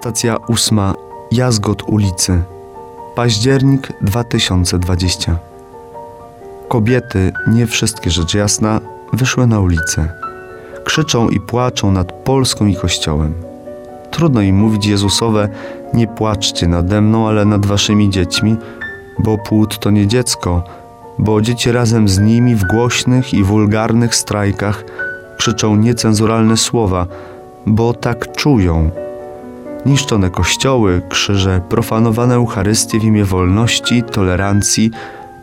Stacja ósma. Jazgot ulicy. Październik 2020. Kobiety, nie wszystkie rzecz jasna, wyszły na ulicę. Krzyczą i płaczą nad Polską i Kościołem. Trudno im mówić Jezusowe, nie płaczcie nade mną, ale nad waszymi dziećmi, bo płód to nie dziecko, bo dzieci razem z nimi w głośnych i wulgarnych strajkach krzyczą niecenzuralne słowa, bo tak czują. Niszczone kościoły, krzyże, profanowane Eucharystie w imię wolności, tolerancji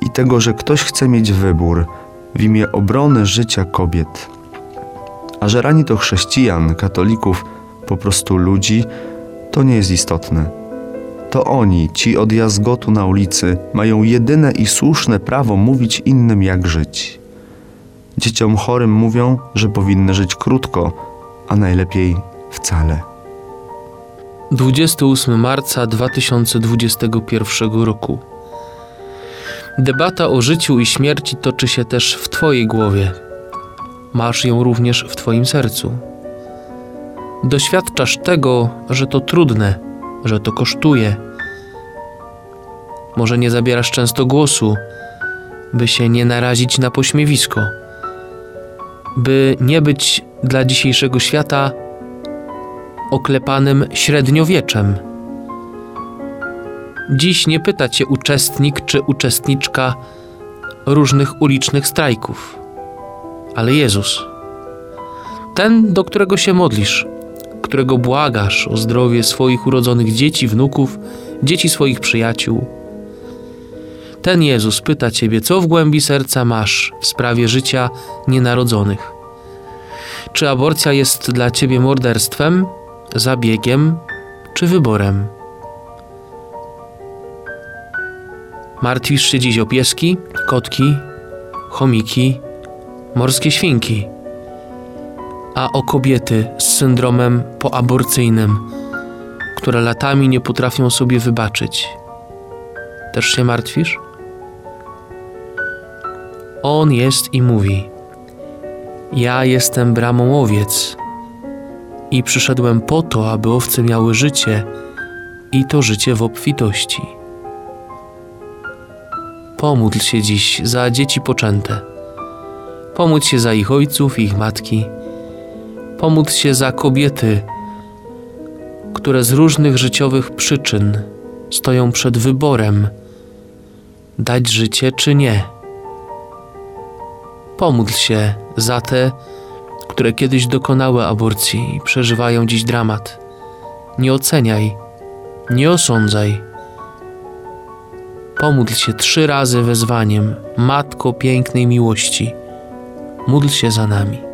i tego, że ktoś chce mieć wybór w imię obrony życia kobiet. A że rani to chrześcijan, katolików, po prostu ludzi, to nie jest istotne. To oni, ci od jazgotu na ulicy, mają jedyne i słuszne prawo mówić innym, jak żyć. Dzieciom chorym mówią, że powinny żyć krótko, a najlepiej wcale. 28 marca 2021 roku. Debata o życiu i śmierci toczy się też w Twojej głowie. Masz ją również w Twoim sercu. Doświadczasz tego, że to trudne, że to kosztuje. Może nie zabierasz często głosu, by się nie narazić na pośmiewisko, by nie być dla dzisiejszego świata oklepanym średniowieczem. Dziś nie pyta cię uczestnik czy uczestniczka różnych ulicznych strajków, ale Jezus. Ten, do którego się modlisz, którego błagasz o zdrowie swoich urodzonych dzieci, wnuków, dzieci swoich przyjaciół. Ten Jezus pyta ciebie, co w głębi serca masz w sprawie życia nienarodzonych. Czy aborcja jest dla ciebie morderstwem, zabiegiem czy wyborem? Martwisz się dziś o pieski, kotki, chomiki, morskie świnki, a o kobiety z syndromem poaborcyjnym, które latami nie potrafią sobie wybaczyć. Też się martwisz? On jest i mówi: Ja jestem bramą owiec i przyszedłem po to, aby owce miały życie i to życie w obfitości. Pomódl się dziś za dzieci poczęte. Pomódl się za ich ojców i ich matki. Pomódl się za kobiety, które z różnych życiowych przyczyn stoją przed wyborem dać życie czy nie. Pomódl się za te, które kiedyś dokonały aborcji i przeżywają dziś dramat. Nie oceniaj, nie osądzaj. Pomódl się trzy razy wezwaniem, Matko pięknej miłości. Módl się za nami.